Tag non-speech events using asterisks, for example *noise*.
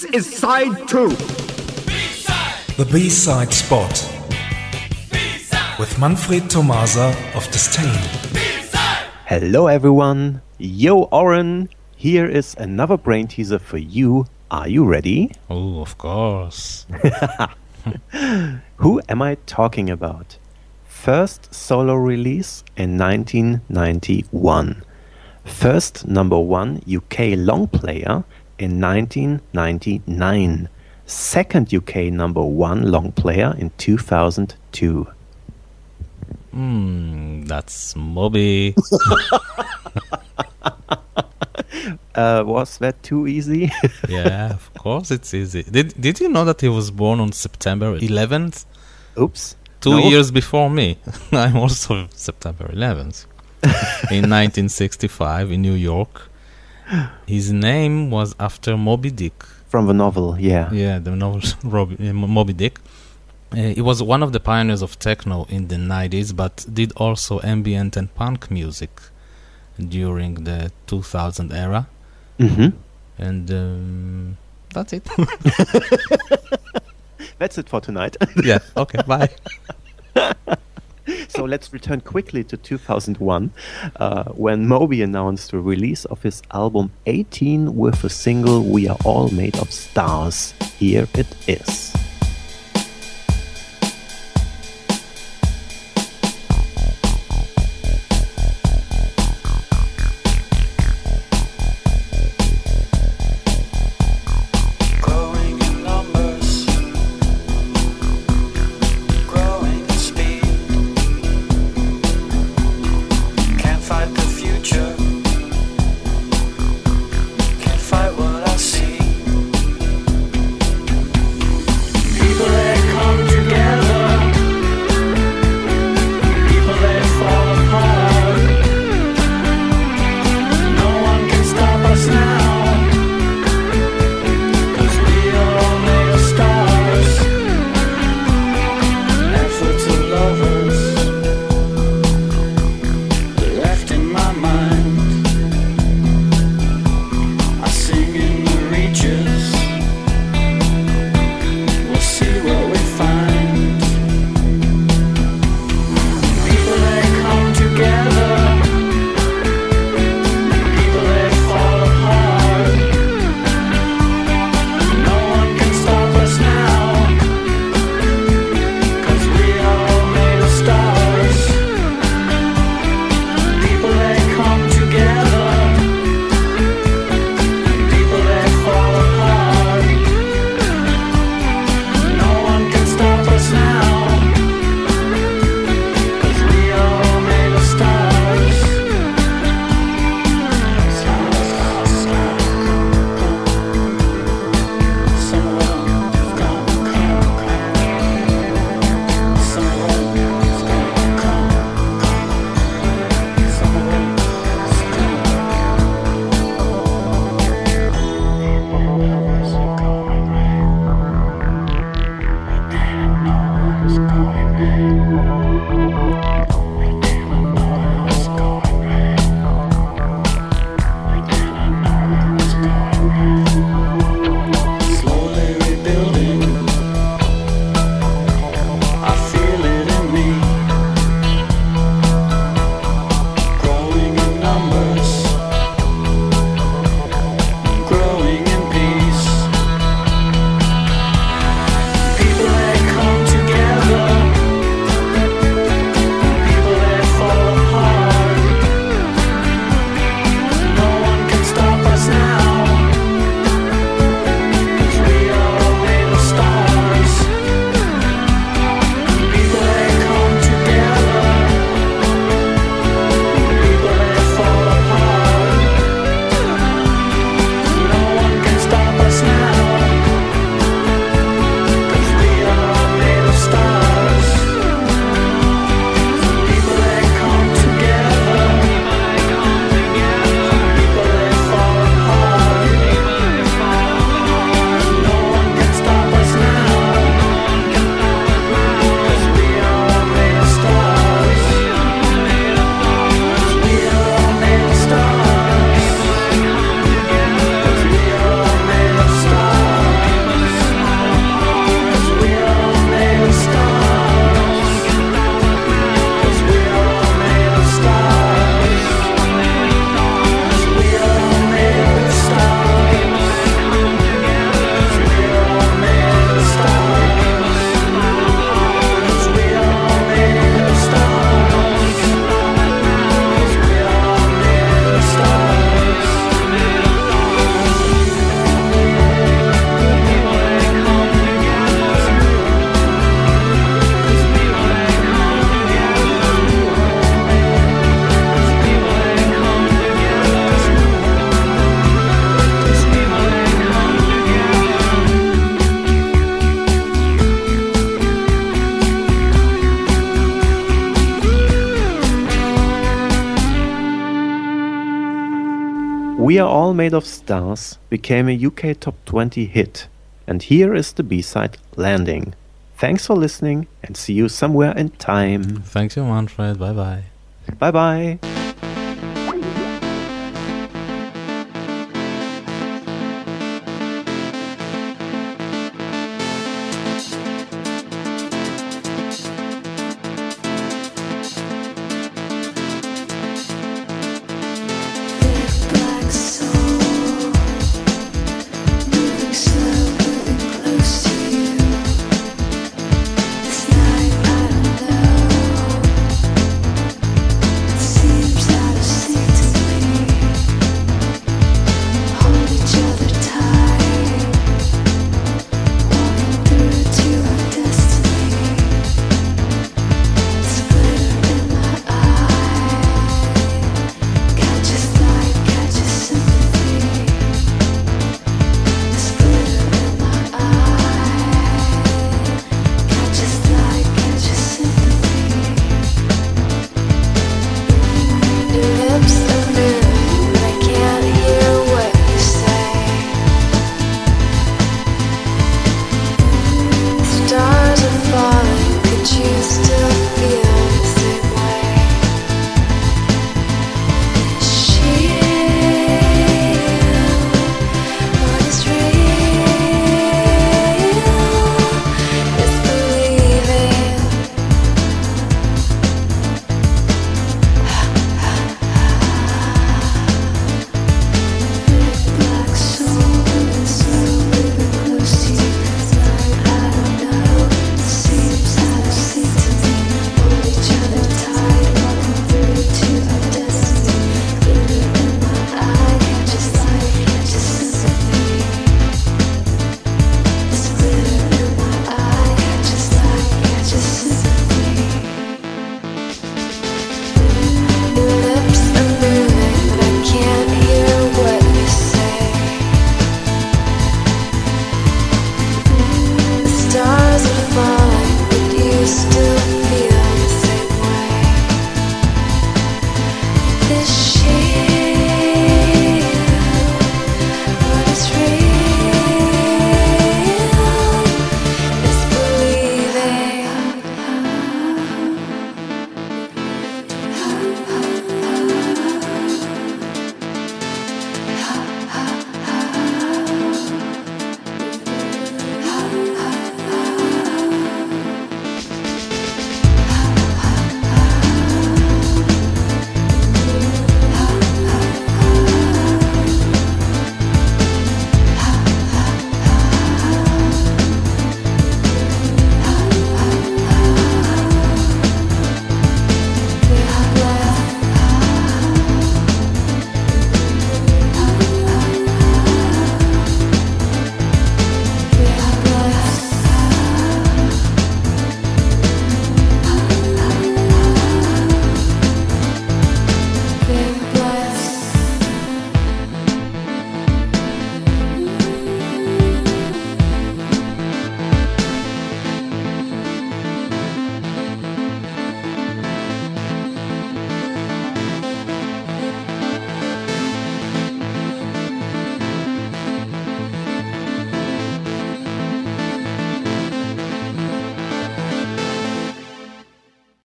This is side two. The B-side spot. With Manfred Tomasa of Disdain. Hello everyone, yo Oren, here is another brain teaser for you. Are you ready? Oh, of course. *laughs* Who am I talking about? First solo release in 1991. First number one UK long player in 1999. Second UK number one long player in 2002. Hmm, that's Moby. *laughs* Uh, was that too easy? *laughs* yeah, of course it's easy. Did Did you know that he was born on September 11th? Oops. Two No. years before me. *laughs* I'm also September 11th. in 1965 in New York. His name was after Moby Dick. From the novel, yeah. Yeah, the novel *laughs* Rob- uh, Moby Dick. Uh, he was one of the pioneers of techno in the 90s, but did also ambient and punk music during the 2000 era. hmm And um, that's it. *laughs* *laughs* That's it for tonight. yeah, okay, bye. *laughs* so let's return quickly to 2001 uh, when Moby announced the release of his album 18 with the single We Are All Made of Stars. Here it is. We Are All Made of Stars became a UK Top 20 hit, and here is the B-side Landing. Thanks for listening and see you somewhere in time. Thank you, Manfred. Bye bye. Bye bye.